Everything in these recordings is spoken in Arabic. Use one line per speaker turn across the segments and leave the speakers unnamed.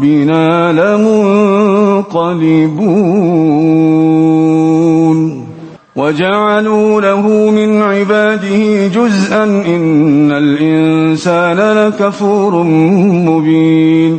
ربنا لمنقلبون وجعلوا له من عباده جزءا إن الإنسان لكفور مبين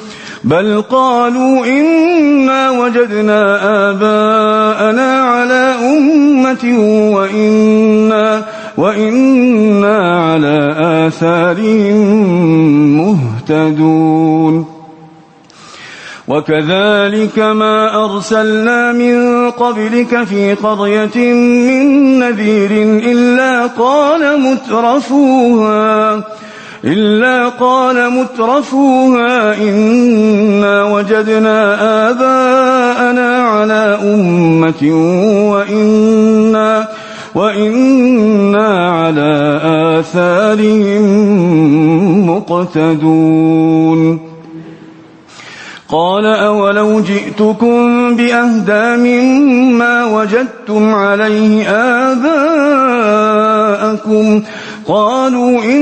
بل قالوا إنا وجدنا آباءنا على أمة وإنا وإنا على آثارهم مهتدون وكذلك ما أرسلنا من قبلك في قرية من نذير إلا قال مترفوها إلا قال مترفوها إنا وجدنا آباءنا على أمة وإنا وإنا على آثارهم مقتدون قال أولو جئتكم بأهدى مما وجدتم عليه آباءكم قالوا إن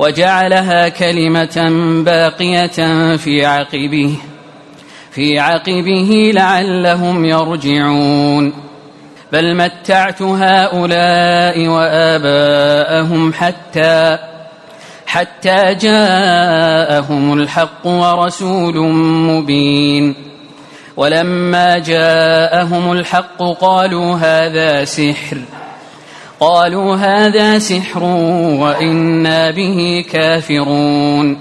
وجعلها كلمة باقية في عقبه في عقبه لعلهم يرجعون بل متعت هؤلاء وآباءهم حتى حتى جاءهم الحق ورسول مبين ولما جاءهم الحق قالوا هذا سحر قالوا هذا سحر وإنا به كافرون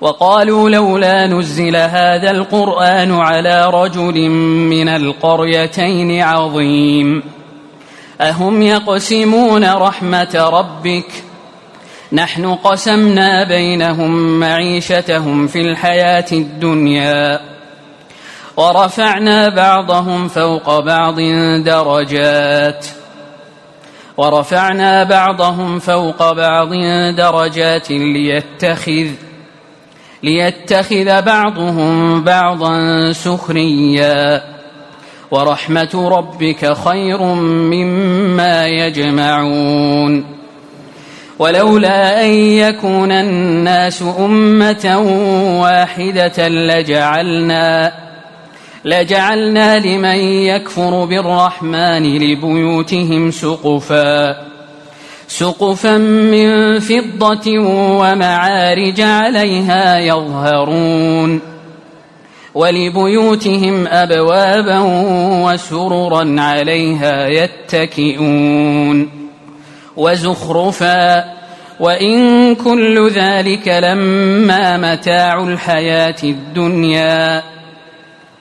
وقالوا لولا نزل هذا القرآن على رجل من القريتين عظيم أهم يقسمون رحمة ربك نحن قسمنا بينهم معيشتهم في الحياة الدنيا ورفعنا بعضهم فوق بعض درجات ۖ ورفعنا بعضهم فوق بعض درجات ليتخذ ليتخذ بعضهم بعضا سخريا ورحمة ربك خير مما يجمعون ولولا أن يكون الناس أمة واحدة لجعلنا لجعلنا لمن يكفر بالرحمن لبيوتهم سقفا سقفا من فضة ومعارج عليها يظهرون ولبيوتهم أبوابا وسررا عليها يتكئون وزخرفا وإن كل ذلك لما متاع الحياة الدنيا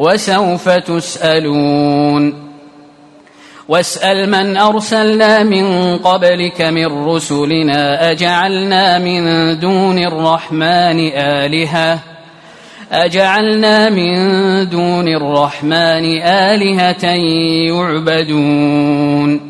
وسوف تسألون واسأل من أرسلنا من قبلك من رسلنا أجعلنا من دون الرحمن آلهة أجعلنا من دون الرحمن آلهة يعبدون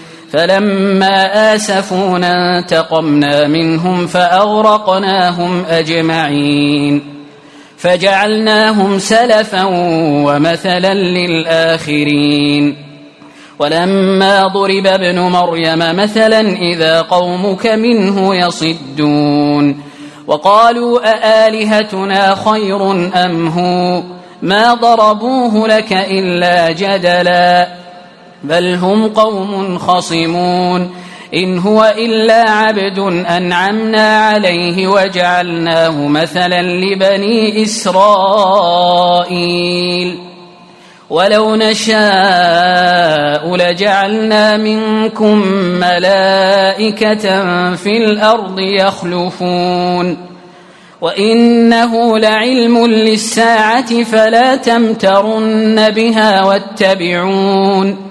فلما آسفونا انتقمنا منهم فأغرقناهم أجمعين فجعلناهم سلفا ومثلا للآخرين ولما ضرب ابن مريم مثلا إذا قومك منه يصدون وقالوا أآلهتنا خير أم هو ما ضربوه لك إلا جدلاً بل هم قوم خصمون إن هو إلا عبد أنعمنا عليه وجعلناه مثلا لبني إسرائيل ولو نشاء لجعلنا منكم ملائكة في الأرض يخلفون وإنه لعلم للساعة فلا تمترن بها واتبعون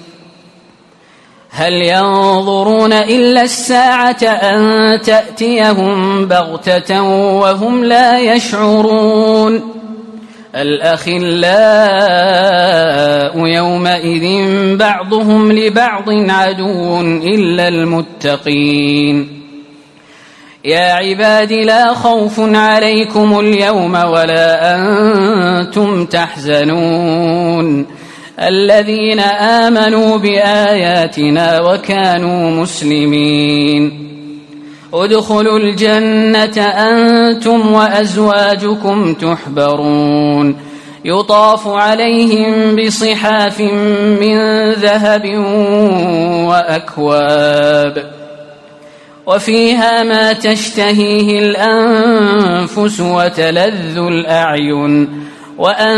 هل ينظرون إلا الساعة أن تأتيهم بغتة وهم لا يشعرون الأخلاء يومئذ بعضهم لبعض عدو إلا المتقين يا عباد لا خوف عليكم اليوم ولا أنتم تحزنون الذين آمنوا بآياتنا وكانوا مسلمين ادخلوا الجنة أنتم وأزواجكم تحبرون يطاف عليهم بصحاف من ذهب وأكواب وفيها ما تشتهيه الأنفس وتلذ الأعين وأن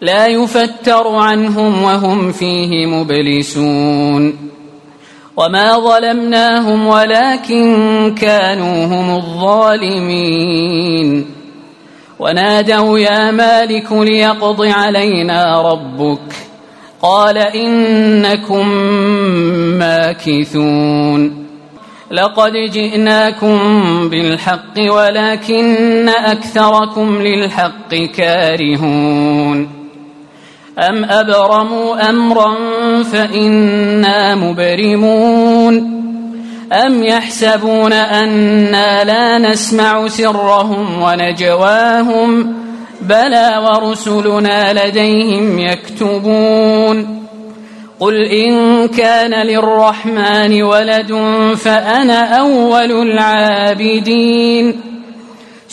لا يفتر عنهم وهم فيه مبلسون وما ظلمناهم ولكن كانوا هم الظالمين ونادوا يا مالك ليقض علينا ربك قال انكم ماكثون لقد جئناكم بالحق ولكن اكثركم للحق كارهون أم أبرموا أمرا فإنا مبرمون أم يحسبون أنا لا نسمع سرهم ونجواهم بلى ورسلنا لديهم يكتبون قل إن كان للرحمن ولد فأنا أول العابدين